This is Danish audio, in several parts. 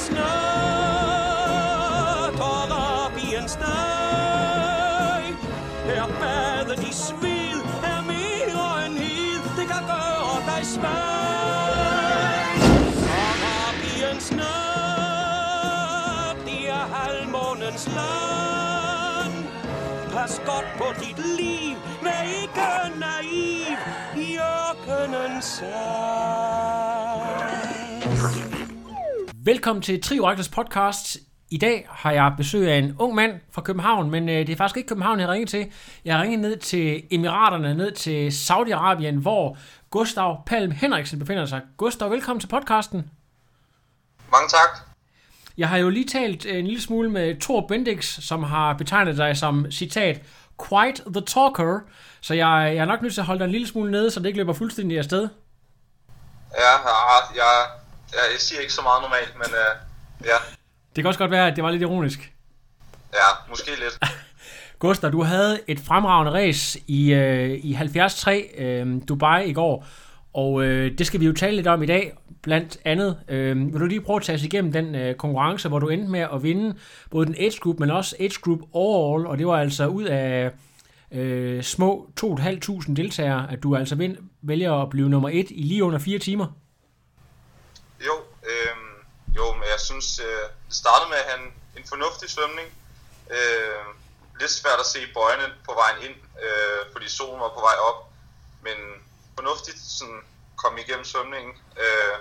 Arabiens nat, Arabiens nej. Her badet i sved er mere end hed, det kan gøre dig svag. Arabiens nat, det er halvmånens land. Pas godt på dit liv, vær ikke naiv, i ørkenens sand. Velkommen til Trioraktors podcast. I dag har jeg besøg af en ung mand fra København, men øh, det er faktisk ikke København, jeg har ringet til. Jeg har ringet ned til Emiraterne, ned til Saudi-Arabien, hvor Gustav Palm Henriksen befinder sig. Gustav, velkommen til podcasten. Mange tak. Jeg har jo lige talt en lille smule med Thor Bendix, som har betegnet dig som, citat, quite the talker. Så jeg, jeg er nok nødt til at holde dig en lille smule nede, så det ikke løber fuldstændig afsted. Ja, jeg, jeg, jeg, jeg siger ikke så meget normalt, men uh, ja, Det kan også godt være, at det var lidt ironisk. ja, måske lidt. Gustav, du havde et fremragende race i, øh, i 73 øh, Dubai i går, og øh, det skal vi jo tale lidt om i dag, blandt andet. Øh, vil du lige prøve at tage os igennem den øh, konkurrence, hvor du endte med at vinde både den age group, men også age group overall, og det var altså ud af øh, små 2.500 deltagere, at du altså vind, vælger at blive nummer et i lige under fire timer. Jo, øh, jo, men jeg synes, øh, det startede med at have en, en fornuftig svømning. Øh, lidt svært at se bøjene på vejen ind, øh, fordi solen var på vej op. Men fornuftigt sådan, kom igennem svømningen. Øh,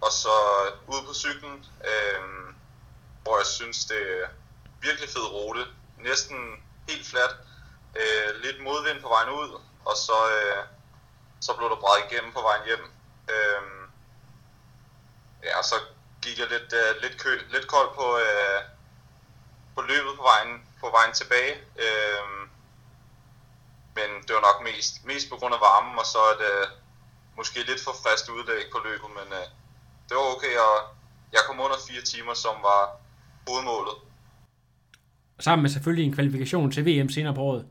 og så ude på cyklen, øh, hvor jeg synes, det er virkelig fed rute. Næsten helt fladt. Øh, lidt modvind på vejen ud, og så, øh, så blev der brædet igennem på vejen hjem. Øh, ja, så gik jeg lidt, øh, lidt, kø, lidt kold på, øh, på løbet på vejen, på vejen tilbage. Øh, men det var nok mest, mest på grund af varmen, og så et øh, måske lidt for frisk udlæg på løbet, men øh, det var okay, og jeg kom under fire timer, som var hovedmålet. Sammen med selvfølgelig en kvalifikation til VM senere på året.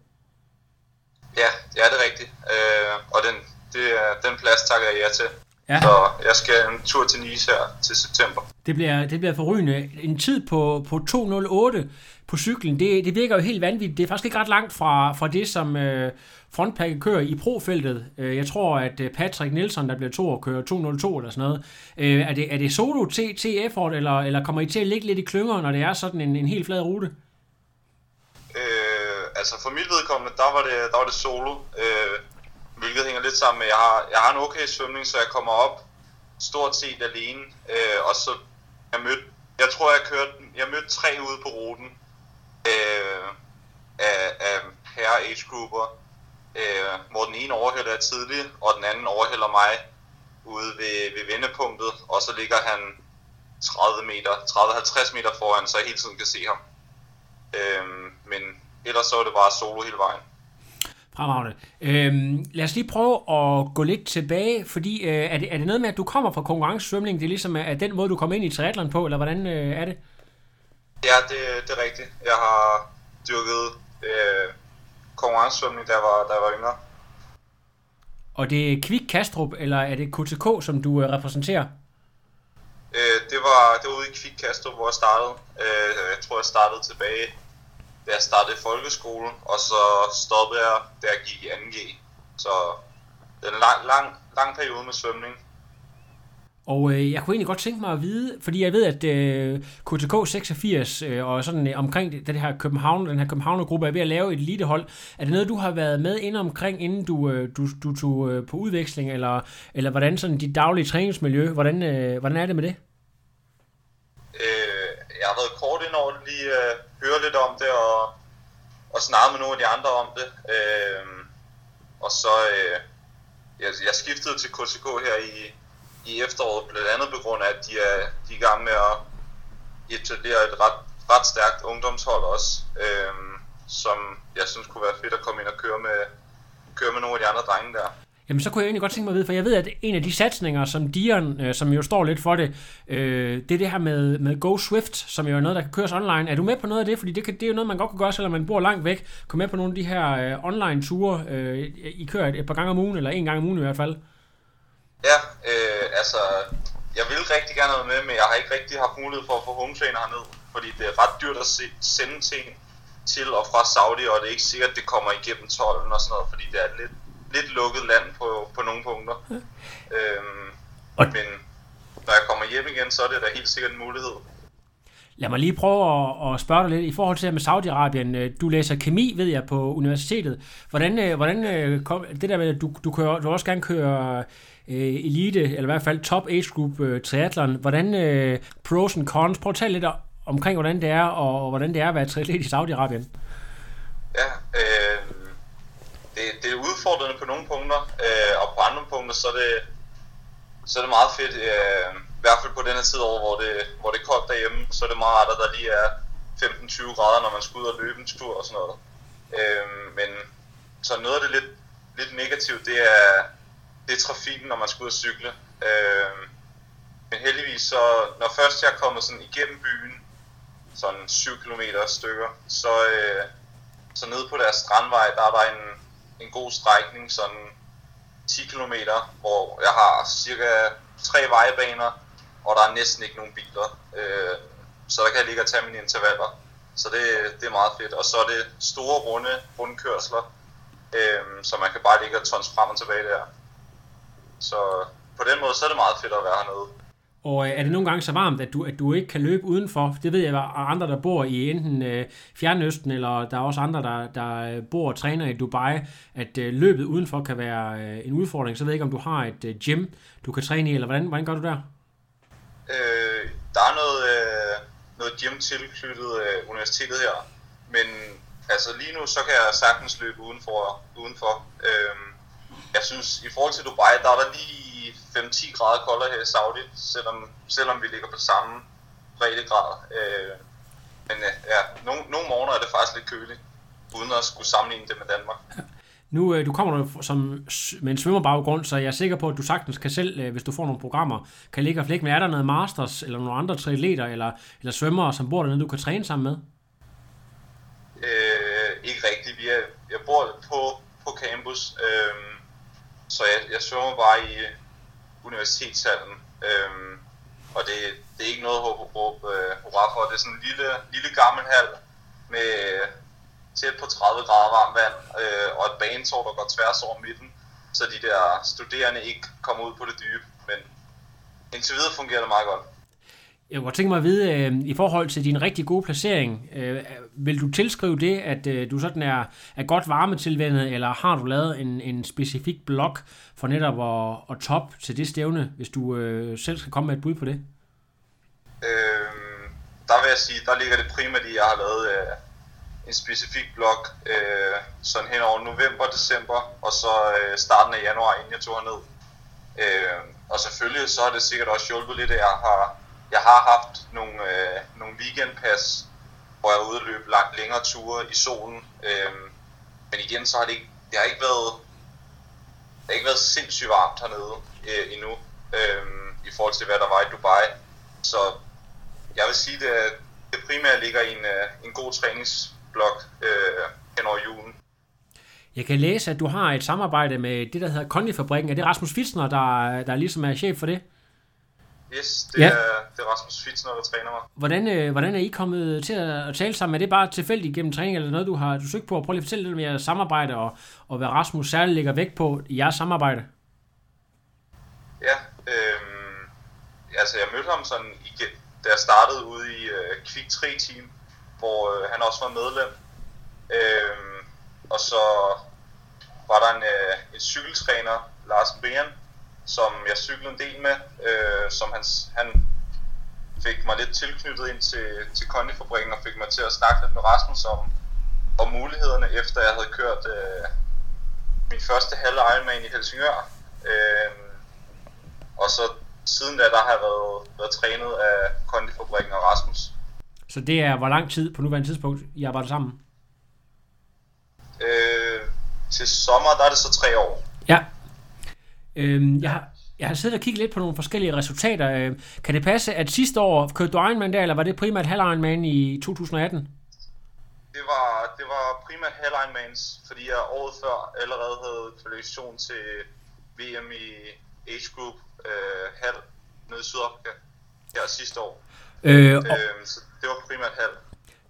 Ja, ja, det er rigtigt. Øh, og den, det, er- den plads takker jeg ja til. Ja. Så jeg skal en tur til Nice her til september. Det bliver, det bliver forrygende. En tid på, på 2.08 på cyklen, det, det virker jo helt vanvittigt. Det er faktisk ikke ret langt fra, fra det, som øh, frontpacket kører i profeltet. Øh, jeg tror, at øh, Patrick Nielsen, der bliver to og kører 2.02 eller sådan noget. Øh, er, det, er det solo effort, eller, eller kommer I til at ligge lidt i klynger, når det er sådan en, en helt flad rute? Øh, altså for mit vedkommende, der var det, der var det solo, øh, hvilket hænger lidt sammen med, at jeg har, jeg har en okay svømning, så jeg kommer op stort set alene, øh, og så jeg mødte, jeg tror jeg kørte, jeg mødte tre ude på ruten øh, af, af herre age grupper, øh, hvor den ene overhælder jeg tidlig, og den anden overhælder mig ude ved, ved vendepunktet, og så ligger han 30 meter, 30-50 meter foran, så jeg hele tiden kan se ham. Øh, men ellers så er det bare solo hele vejen. Fremragende. Øhm, lad os lige prøve at gå lidt tilbage, fordi øh, er, det, er det noget med, at du kommer fra konkurrencesvømning? Det er ligesom er den måde, du kommer ind i triathlon på, eller hvordan øh, er det? Ja, det, det er rigtigt. Jeg har dyrket øh, konkurrencesvømning, da jeg var, da jeg var yngre. Og det er Kvik Kastrup, eller er det KTK, som du øh, repræsenterer? Øh, det, var, det var ude i Kvik Kastrup, hvor jeg startede. Øh, jeg tror, jeg startede tilbage, da jeg startede folkeskolen, og så stoppede jeg, da jeg gik i 2G. Så det er en lang, lang, lang periode med svømning. Og øh, jeg kunne egentlig godt tænke mig at vide, fordi jeg ved, at øh, KTK 86 øh, og sådan øh, omkring det, det her København, den her Københavner-gruppe er ved at lave et elitehold. Er det noget, du har været med inde omkring, inden du, øh, du, du tog øh, på udveksling, eller, eller hvordan sådan dit daglige træningsmiljø, hvordan, øh, hvordan er det med det? Øh, jeg har været kort ind over lige øh, høre lidt om det, og, og snakke med nogle af de andre om det. Øh, og så, øh, jeg, jeg skiftede til KCK her i, i efteråret, blandt andet på grund af, at de er, de er i gang med at etablere et ret, ret stærkt ungdomshold også, øh, som jeg synes kunne være fedt at komme ind og køre med, køre med nogle af de andre drenge der. Jamen, så kunne jeg egentlig godt tænke mig at vide, for jeg ved, at en af de satsninger, som Dion, øh, som jo står lidt for det, øh, det er det her med, med Go Swift, som jo er noget, der kan køres online. Er du med på noget af det? Fordi det, kan, det er jo noget, man godt kan gøre, selvom man bor langt væk. Kom med på nogle af de her øh, online-ture. Øh, I kører et, et par gange om ugen, eller en gang om ugen i hvert fald. Ja, øh, altså, jeg vil rigtig gerne være med, men jeg har ikke rigtig haft mulighed for at få home trainer herned, fordi det er ret dyrt at se, sende ting til og fra Saudi, og det er ikke sikkert, at det kommer igennem tolden og sådan noget, fordi det er lidt lidt lukket land på, på nogle punkter. Ja. Øhm, og... Men når jeg kommer hjem igen, så er det da helt sikkert en mulighed. Lad mig lige prøve at, at spørge dig lidt i forhold til det med Saudi-Arabien. Øh, du læser kemi, ved jeg, på universitetet. Hvordan, øh, hvordan øh, kom, det der med, at du, du, kører, du også gerne køre øh, elite, eller i hvert fald top age group øh, triathlon. Hvordan øh, pros and cons? Prøv at tale lidt omkring, hvordan det er, og, og hvordan det er at være triatlet i Saudi-Arabien. Ja, øh, det, det er udfordrende på nogle punkter, øh, og på andre punkter, så er det, så er det meget fedt, øh, i hvert fald på denne tid over, hvor det, hvor det er koldt derhjemme, så er det meget rart, at der lige er 15-20 grader, når man skal ud og løbe en tur og sådan noget. Øh, men så noget af det lidt, lidt negativt, det er, det er trafikken, når man skal ud og cykle. Øh, men heldigvis, så når først jeg er kommet sådan igennem byen, sådan 7 km stykker, så, øh, så nede på deres strandvej, der er der en, en god strækning, sådan 10 km, hvor jeg har cirka tre vejbaner, og der er næsten ikke nogen biler. Øh, så der kan jeg ligge og tage mine intervaller. Så det, det er meget fedt. Og så er det store runde rundkørsler, øh, så man kan bare ligge og tons frem og tilbage der. Så på den måde, så er det meget fedt at være hernede. Og øh, er det nogle gange så varmt, at du, at du ikke kan løbe udenfor? Det ved jeg, at andre, der bor i enten øh, Fjernøsten, eller der er også andre, der, der øh, bor og træner i Dubai, at øh, løbet udenfor kan være øh, en udfordring. Så jeg ved ikke, om du har et øh, gym, du kan træne i, eller hvordan, hvordan gør du der? Øh, der er noget, øh, noget gym tilknyttet øh, universitetet her, men altså lige nu, så kan jeg sagtens løbe udenfor. udenfor. Øh, jeg synes, i forhold til Dubai, der er der lige 5-10 grader koldere her i Saudi, selvom, selvom vi ligger på samme breddegrad. Øh, men øh, ja, nogle, nogle morgener er det faktisk lidt køligt, uden at skulle sammenligne det med Danmark. Nu, øh, du kommer du som, med en svømmerbaggrund, så jeg er sikker på, at du sagtens kan selv, øh, hvis du får nogle programmer, kan ligge og flække. Men er der noget masters, eller nogle andre triatleter, eller, eller svømmere, som bor dernede, du kan træne sammen med? Øh, ikke rigtigt. Vi er, jeg bor på, på campus, øh, så jeg, jeg svømmer bare i, universitetshallen. Øhm, og det, det er ikke noget at råbe øh, hurra for. Det er sådan en lille, lille gammel hal med øh, tæt på 30 grader varmt vand øh, og et banetår, der går tværs over midten, så de der studerende ikke kommer ud på det dybe. Men indtil videre fungerer det meget godt. Jeg kunne tænke mig at vide, øh, i forhold til din rigtig gode placering, øh, vil du tilskrive det, at øh, du sådan er, er godt varmetilvendet, eller har du lavet en, en specifik blok for netop at, at top til det stævne, hvis du øh, selv skal komme med et bud på det? Øh, der vil jeg sige, der ligger det primært i, at jeg har lavet øh, en specifik blok øh, sådan hen over november, december, og så øh, starten af januar, inden jeg tog ned. Øh, og selvfølgelig så har det sikkert også hjulpet lidt, at jeg har jeg har haft nogle, øh, nogle weekendpas, hvor jeg er ude og løbe langt længere ture i solen. Øh, men igen, så har det ikke, det har ikke været, det har ikke været sindssygt varmt hernede øh, endnu, øh, i forhold til hvad der var i Dubai. Så jeg vil sige, det, det primært ligger i en, øh, en god træningsblok øh, hen over julen. Jeg kan læse, at du har et samarbejde med det, der hedder Kondi-fabrikken. Er det Rasmus Fitzner, der, der ligesom er chef for det? Yes, det, ja. er, det er Rasmus Fitzner, der træner mig. Hvordan, øh, hvordan er I kommet til at tale sammen? Er det bare tilfældigt gennem træning, eller noget, du har du søgt på? Prøv lige at fortælle lidt om jeres samarbejde, og, og hvad Rasmus særligt lægger vægt på i jeres samarbejde. Ja, øh, altså jeg mødte ham sådan, igen, da jeg startede ude i øh, Quick 3 Team, hvor øh, han også var medlem. Øh, og så var der en, øh, en cykeltræner, Lars Brian, som jeg cyklede en del med, øh, som han, han fik mig lidt tilknyttet ind til, til Kondi-fabrikken og fik mig til at snakke lidt med Rasmus om, om mulighederne, efter jeg havde kørt øh, min første halve Ironman i Helsingør. Øh, og så siden da, der har jeg været, været trænet af Kondifabrikken og Rasmus. Så det er, hvor lang tid på nuværende tidspunkt, I arbejder sammen? Øh, til sommer, der er det så tre år. Ja. Øhm, jeg, har, jeg har siddet og kigget lidt på nogle forskellige resultater. Øh, Kan det passe, at sidste år kørte du Ironman der, eller var det primært halv Ironman i 2018? Det var, det var primært halv Ironmans, fordi jeg året før allerede havde kvalifikation til VM i Age Group øh, halv nede i Sydafrika her sidste år. Øh, og, Øh, så det var primært halv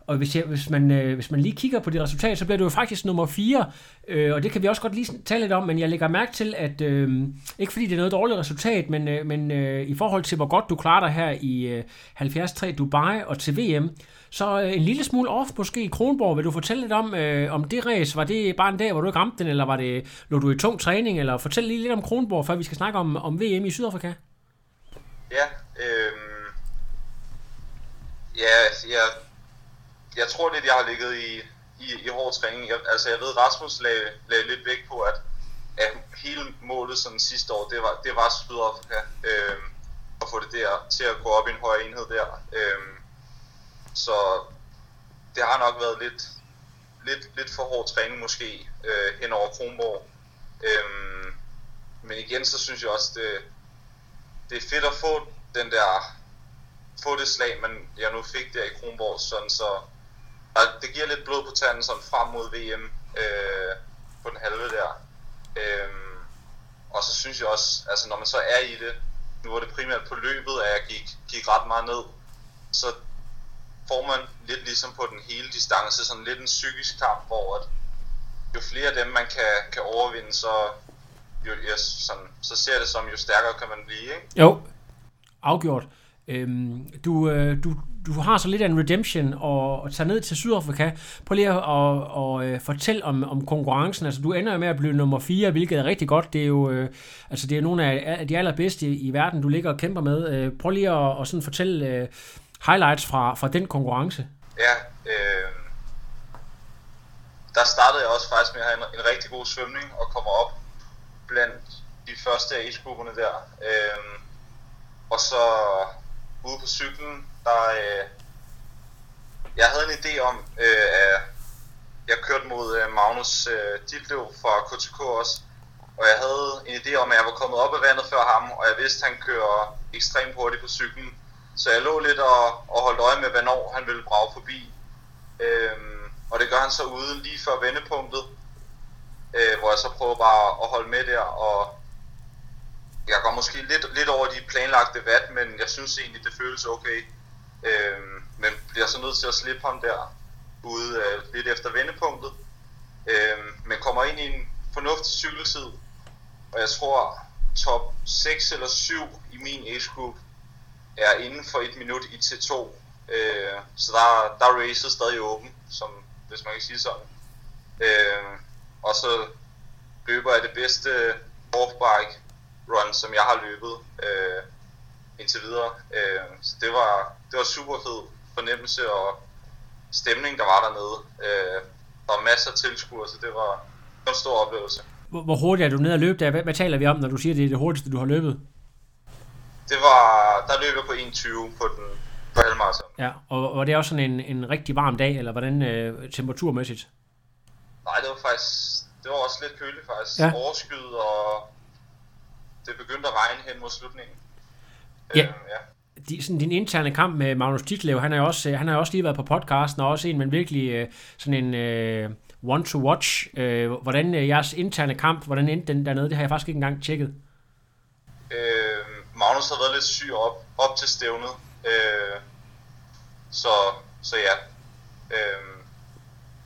og hvis, jeg, hvis, man, øh, hvis man lige kigger på det resultat, så bliver du jo faktisk nummer 4, øh, og det kan vi også godt lige tale lidt om, men jeg lægger mærke til, at øh, ikke fordi det er noget dårligt resultat, men, øh, men øh, i forhold til, hvor godt du klarer dig her i øh, 73 Dubai og til VM, så øh, en lille smule off måske i Kronborg. Vil du fortælle lidt om, øh, om det race? Var det bare en dag, hvor du ikke ramte den, eller var det, lå du i tung træning? Eller fortæl lige lidt om Kronborg, før vi skal snakke om, om VM i Sydafrika. Ja, øh... ja, altså, jeg, jeg tror lidt, jeg har ligget i, i, i hård træning. Jeg, altså, jeg ved, Rasmus lagde, lagde lidt vægt på, at, at hele målet sådan sidste år, det var, det var Sydafrika. Øh, at få det der til at gå op i en højere enhed der. Øh, så det har nok været lidt, lidt, lidt for hård træning måske øh, hen over Kronborg. Øh, men igen, så synes jeg også, det, det er fedt at få den der få det slag, man jeg nu fik der i Kronborg, sådan så og det giver lidt blod på tanden sådan frem mod VM øh, på den halve der. Øh, og så synes jeg også, altså når man så er i det, nu var det primært på løbet, at jeg gik, gik ret meget ned, så får man lidt ligesom på den hele distance, sådan lidt en psykisk kamp, hvor at jo flere af dem man kan, kan overvinde, så, jo, ja, sådan, så ser det som, jo stærkere kan man blive, ikke? Jo, afgjort. Øhm, du, øh, du, du har så lidt af en redemption og, og tager ned til Sydafrika. Prøv lige at og, og, øh, fortælle om, om konkurrencen. Altså, du ender jo med at blive nummer 4, hvilket er rigtig godt. Det er jo øh, altså, det er nogle af, af de allerbedste i, i verden, du ligger og kæmper med. Øh, prøv lige at og sådan fortælle øh, highlights fra, fra den konkurrence. Ja, øh, der startede jeg også faktisk med at have en, en rigtig god svømning og kommer op blandt de første age-grupperne der. Øh, og så ude på cyklen, der øh, jeg havde en idé om, øh, at jeg kørte mod øh, Magnus øh, Ditlev fra KTK også, og jeg havde en idé om, at jeg var kommet op af vandet før ham, og jeg vidste, at han kører ekstremt hurtigt på cyklen. Så jeg lå lidt og, og holdt øje med, hvornår han ville brage forbi. Øhm, og det gør han så ude lige før vendepunktet, øh, hvor jeg så prøver bare at holde med der, og jeg går måske lidt, lidt over de planlagte watt, men jeg synes egentlig, det føles okay. Øh, men bliver så nødt til at slippe ham der ude øh, lidt efter vendepunktet. Øh, men kommer ind i en fornuftig cykeltid, og jeg tror top 6 eller 7 i min age group er inden for et minut i T2. Øh, så der, der er racet stadig åben, som, hvis man kan sige sådan. Øh, og så løber jeg det bedste off-bike run, som jeg har løbet øh, indtil videre. Øh, så det var, det var super fed fornemmelse og stemning, der var dernede. Øh, der var masser af tilskuere, så det var, var en stor oplevelse. Hvor, hvor hurtigt er du nede og løbe der? Hvad, hvad taler vi om, når du siger, det er det hurtigste, du har løbet? Det var, der løb jeg på 1.20 på den på halvmarathon. Ja, og, og det er også sådan en, en rigtig varm dag, eller hvordan øh, temperaturmæssigt? Nej, det var faktisk, det var også lidt køligt faktisk. Ja. Overskyet, og det begyndte at regne hen mod slutningen. Ja. Øhm, ja de, sådan din interne kamp med Magnus Titlev, han øh, har jo også, han har også lige været på podcasten, og også en, men virkelig øh, sådan en øh, one to watch. Øh, hvordan øh, jeres interne kamp, hvordan endte den dernede, det har jeg faktisk ikke engang tjekket. Øh, Magnus har været lidt syg op, op til stævnet. Øh, så, så ja. Øh,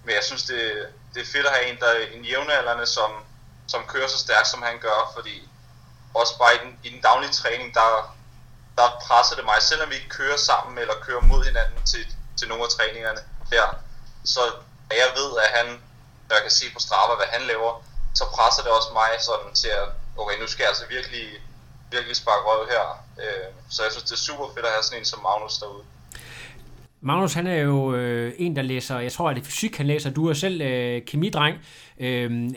men jeg synes, det, det er fedt at have en, der er en jævnaldrende, som, som kører så stærkt, som han gør, fordi også bare i den, i den daglige træning, der, der presser det mig, selvom vi ikke kører sammen eller kører mod hinanden til, til nogle af træningerne der, så jeg ved, at han, når jeg kan se på Strava, hvad han laver, så presser det også mig sådan til at, okay, nu skal jeg altså virkelig, virkelig sparke røv her. Øh, så jeg synes, det er super fedt at have sådan en som Magnus derude. Magnus, han er jo øh, en, der læser, jeg tror, at det er fysik, han læser. Du er selv øh, kemidreng. Øh,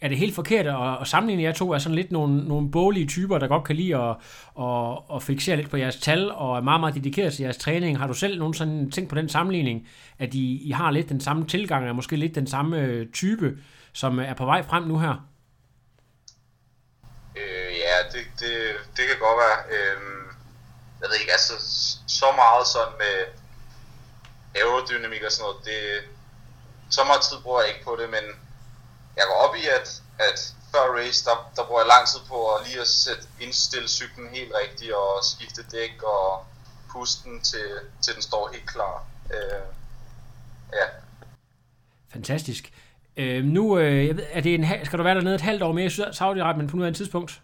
er det helt forkert at, at sammenligne jer to? Er sådan lidt nogle, nogle boglige typer, der godt kan lide at, at, at fixere lidt på jeres tal, og er meget, meget dedikeret til jeres træning. Har du selv nogen sådan ting på den sammenligning, at I, I har lidt den samme tilgang, og måske lidt den samme øh, type, som er på vej frem nu her? Øh, ja, det, det, det kan godt være. Øh, jeg ved ikke, altså så meget sådan med aerodynamik og sådan noget, det, så meget tid bruger jeg ikke på det, men jeg går op i, at, at før race, der, der bruger jeg lang tid på at lige at sætte, indstille cyklen helt rigtigt og skifte dæk og puste den til, til den står helt klar. Øh, ja. Fantastisk. Øh, nu øh, jeg ved, er det en, skal du være dernede et halvt år mere i Saudi-Arabien på nuværende tidspunkt?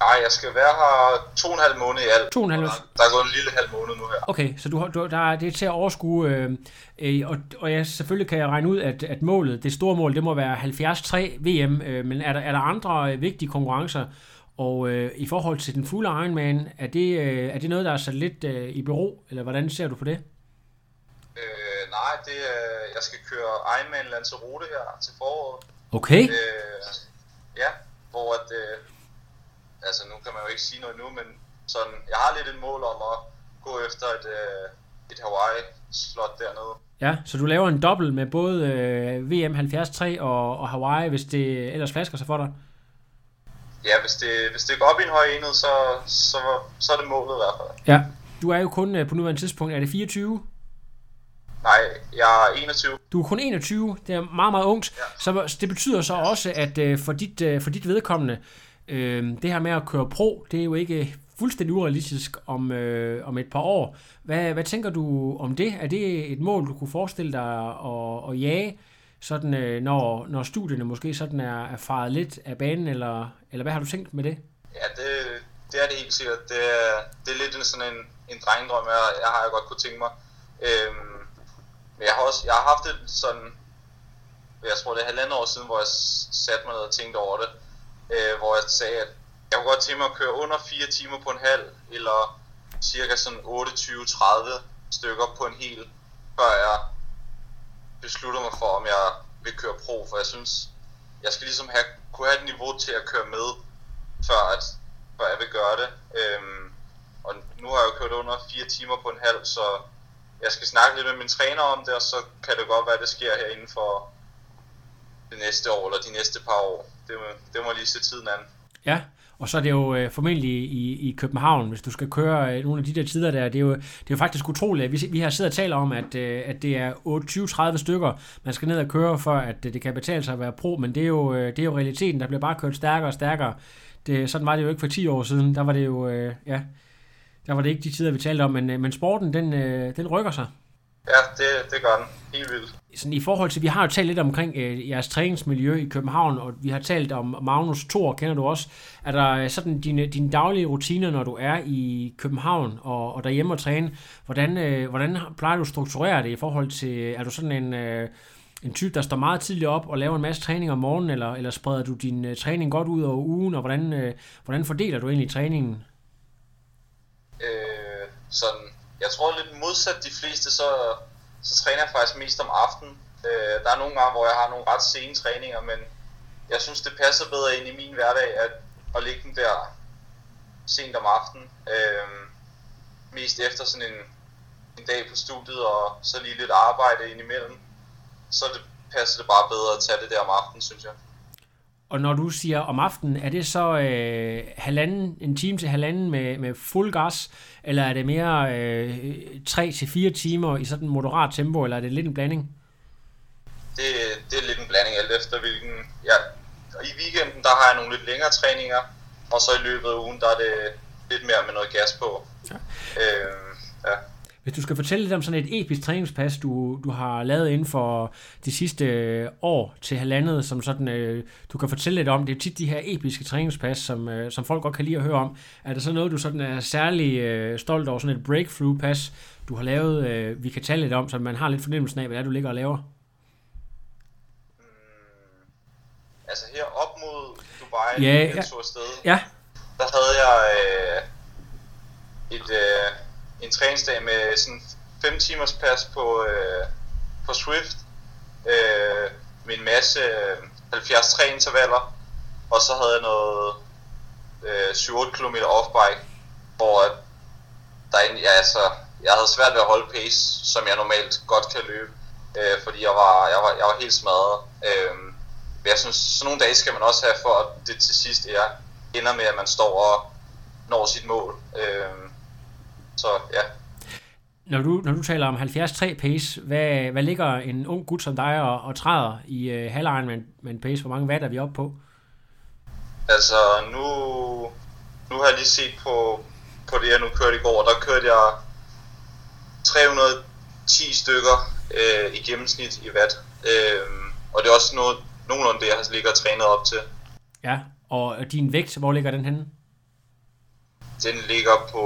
Nej, jeg skal være her to og en halv måned i alt. To og en halv der, der er gået en lille halv måned nu her. Okay, så du, har, du der er det er til at overskue, øh, øh, og, og jeg, selvfølgelig kan jeg regne ud, at, at målet, det store mål, det må være 73 VM, øh, men er der, er der andre øh, vigtige konkurrencer, og øh, i forhold til den fulde Ironman, er det, øh, er det noget, der er sat lidt øh, i bero, eller hvordan ser du på det? Øh, nej, det, øh, jeg skal køre Ironman Lanzarote her til foråret. Okay. Øh, ja, hvor at, øh, altså nu kan man jo ikke sige noget nu, men sådan, jeg har lidt et mål om at gå efter et, øh, et Hawaii-slot dernede. Ja, så du laver en dobbelt med både øh, VM 73 og, og Hawaii, hvis det ellers flasker sig for dig? Ja, hvis det, hvis det går op i en høj enhed, så, så, så er det målet i hvert fald. Ja. Du er jo kun øh, på nuværende tidspunkt, er det 24? Nej, jeg er 21. Du er kun 21, det er meget, meget ungt. Ja. Så det betyder så også, at øh, for, dit, for dit vedkommende, øh, det her med at køre pro, det er jo ikke fuldstændig urealistisk om, øh, om et par år. Hvad, hvad tænker du om det? Er det et mål, du kunne forestille dig at, at jage, sådan, øh, når, når studierne måske sådan er, er faret lidt af banen, eller, eller hvad har du tænkt med det? Ja, det, det er det helt sikkert. Det er, det er lidt en, sådan en, en drengedrøm, jeg, jeg har jeg godt kunne tænke mig. Øhm, men jeg har også jeg har haft det sådan, jeg tror det er halvandet år siden, hvor jeg satte mig ned og tænkte over det, øh, hvor jeg sagde, at jeg kunne godt tænke mig at køre under 4 timer på en halv, eller cirka sådan 28-30 stykker på en hel, før jeg beslutter mig for, om jeg vil køre pro, for jeg synes, jeg skal ligesom have, kunne have et niveau til at køre med, før, at, før jeg vil gøre det. Øhm, og nu har jeg jo kørt under 4 timer på en halv, så jeg skal snakke lidt med min træner om det, og så kan det godt være, at det sker her inden for det næste år, eller de næste par år. Det, det må lige se tiden an. Ja, og så er det jo øh, formentlig i, i København, hvis du skal køre øh, nogle af de der tider der. Det er jo, det er jo faktisk utroligt. Vi, vi har siddet og talt om, at, øh, at det er 28-30 stykker, man skal ned og køre, for at øh, det kan betale sig at være pro. Men det er jo, øh, det er jo realiteten. Der bliver bare kørt stærkere og stærkere. Det, sådan var det jo ikke for 10 år siden. Der var det jo, øh, ja, der var det ikke de tider, vi talte om. Men, øh, men sporten, den, øh, den rykker sig. Ja, det, det gør den. Helt vildt. Sådan i forhold til, vi har jo talt lidt omkring øh, jeres træningsmiljø i København, og vi har talt om Magnus Thor, kender du også. Er der øh, sådan dine, dine daglige rutiner, når du er i København og, og derhjemme og træne? Hvordan, øh, hvordan plejer du at strukturere det i forhold til, er du sådan en... Øh, en type, der står meget tidligt op og laver en masse træning om morgenen, eller, eller spreder du din uh, træning godt ud over ugen, og hvordan, uh, hvordan fordeler du egentlig træningen? Øh, sådan, jeg tror lidt modsat de fleste, så, så træner jeg faktisk mest om aftenen. Øh, der er nogle gange, hvor jeg har nogle ret sene træninger, men jeg synes, det passer bedre ind i min hverdag at, at ligge den der sent om aftenen. Øh, mest efter sådan en, en dag på studiet, og så lige lidt arbejde indimellem. Så det passer det bare bedre at tage det der om aftenen, synes jeg. Og når du siger om aftenen, er det så øh, halvanden, en time til halvanden med, med fuld gas, eller er det mere øh, 3 til fire timer i sådan moderat tempo, eller er det lidt en blanding? Det, det er lidt en blanding, alt efter hvilken... Ja, I weekenden, der har jeg nogle lidt længere træninger, og så i løbet af ugen, der er det lidt mere med noget gas på. Ja. Øh, ja. Hvis du skal fortælle lidt om sådan et episk træningspas, du, du har lavet inden for de sidste øh, år til halvandet, som sådan, øh, du kan fortælle lidt om, det er tit de her episke træningspas, som, øh, som folk godt kan lide at høre om. Er der så noget, du sådan er særlig øh, stolt over, sådan et breakthrough-pas, du har lavet, øh, vi kan tale lidt om, så man har lidt fornemmelsen af, hvad det er, du ligger og laver? Mm, altså her op mod Dubai, ja, jeg ja. tog afsted, ja. der havde jeg øh, et... Øh, en træningsdag med sådan 5 timers pas på, øh, på Swift, øh, med en masse øh, 73 intervaller, og så havde jeg noget øh, 7-8 km off-bike, hvor der ja, altså, jeg havde svært ved at holde pace, som jeg normalt godt kan løbe, øh, fordi jeg var, jeg, var, jeg var helt smadret. Øh, men jeg synes, sådan nogle dage skal man også have, for at det til sidst er, ender med, at man står og når sit mål. Øh, så ja, Når du, når du taler om 73 pace, hvad, hvad ligger en ung gut som dig og, og træder i øh, halvlejen med, en- med en pace? Hvor mange watt er vi oppe på? Altså, nu, nu har jeg lige set på, på det, jeg nu kørte i går. Der kørte jeg 310 stykker øh, i gennemsnit i watt. Øh, og det er også noget, nogenlunde det, jeg har ligget og trænet op til. Ja, og din vægt, hvor ligger den henne? Den ligger på...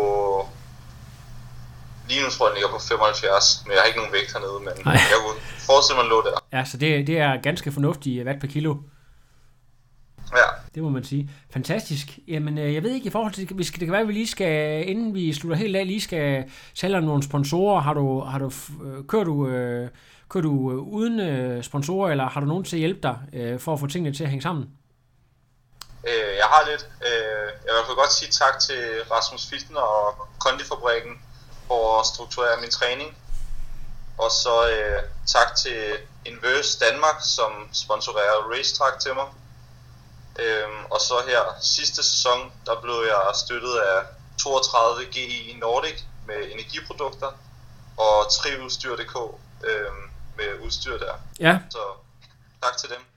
Lige nu tror jeg, den ligger på 75, men jeg har ikke nogen vægt hernede, men Nej. jeg kunne forestille mig, at lå der. Ja, så det, det er ganske fornuftigt watt per kilo. Ja, Det må man sige. Fantastisk. Jamen, øh, jeg ved ikke i forhold til, vi skal, det kan være, at vi lige skal, inden vi slutter helt af, lige skal om nogle sponsorer. Har du, har du, øh, kører du, øh, kører du uden sponsorer, eller har du nogen til at hjælpe dig for at få tingene til at hænge sammen? øh, jeg har lidt. Øh, jeg vil godt sige tak til Rasmus Fitten og Kondifabrikken for at strukturere min træning. Og så øh, tak til Inverse Danmark, som sponsorerer Racetrack til mig. Øhm, og så her sidste sæson, der blev jeg støttet af 32 GI Nordic med energiprodukter og triudstyr.dk øhm, med udstyr der. Ja, Så tak til dem.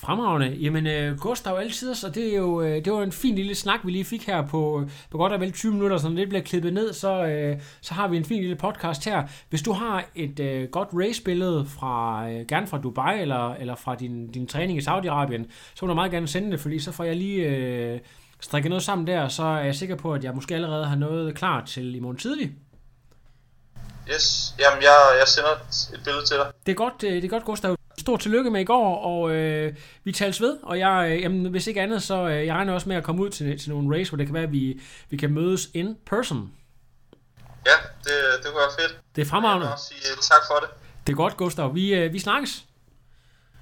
Fremragende. Jamen, øh, Gustav altid, så det er jo øh, det var en fin lille snak, vi lige fik her på, på godt og vel 20 minutter, så når det bliver klippet ned, så, øh, så har vi en fin lille podcast her. Hvis du har et øh, godt race-billede fra, øh, gerne fra Dubai eller, eller fra din, din træning i Saudi-Arabien, så må du meget gerne sende det, fordi så får jeg lige øh, strikket noget sammen der, så er jeg sikker på, at jeg måske allerede har noget klar til i morgen tidlig. Yes, jamen jeg, jeg sender et, et billede til dig. Det er godt, øh, det er godt Gustav. Stort tillykke med i går, og øh, vi tales ved, og jeg, øh, jamen, hvis ikke andet, så øh, jeg regner også med at komme ud til, til nogle race, hvor det kan være, at vi, vi kan mødes in person. Ja, det, det kunne være fedt. Det er Jeg fremragende. vil også sige øh, tak for det. Det er godt, Gustav. Vi, øh, vi snakkes.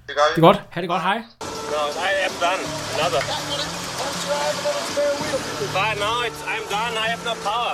Det gør vi. Det er godt. Ha' det godt. Hej. No, I am done. Another. But now it's, I'm done. I have no power.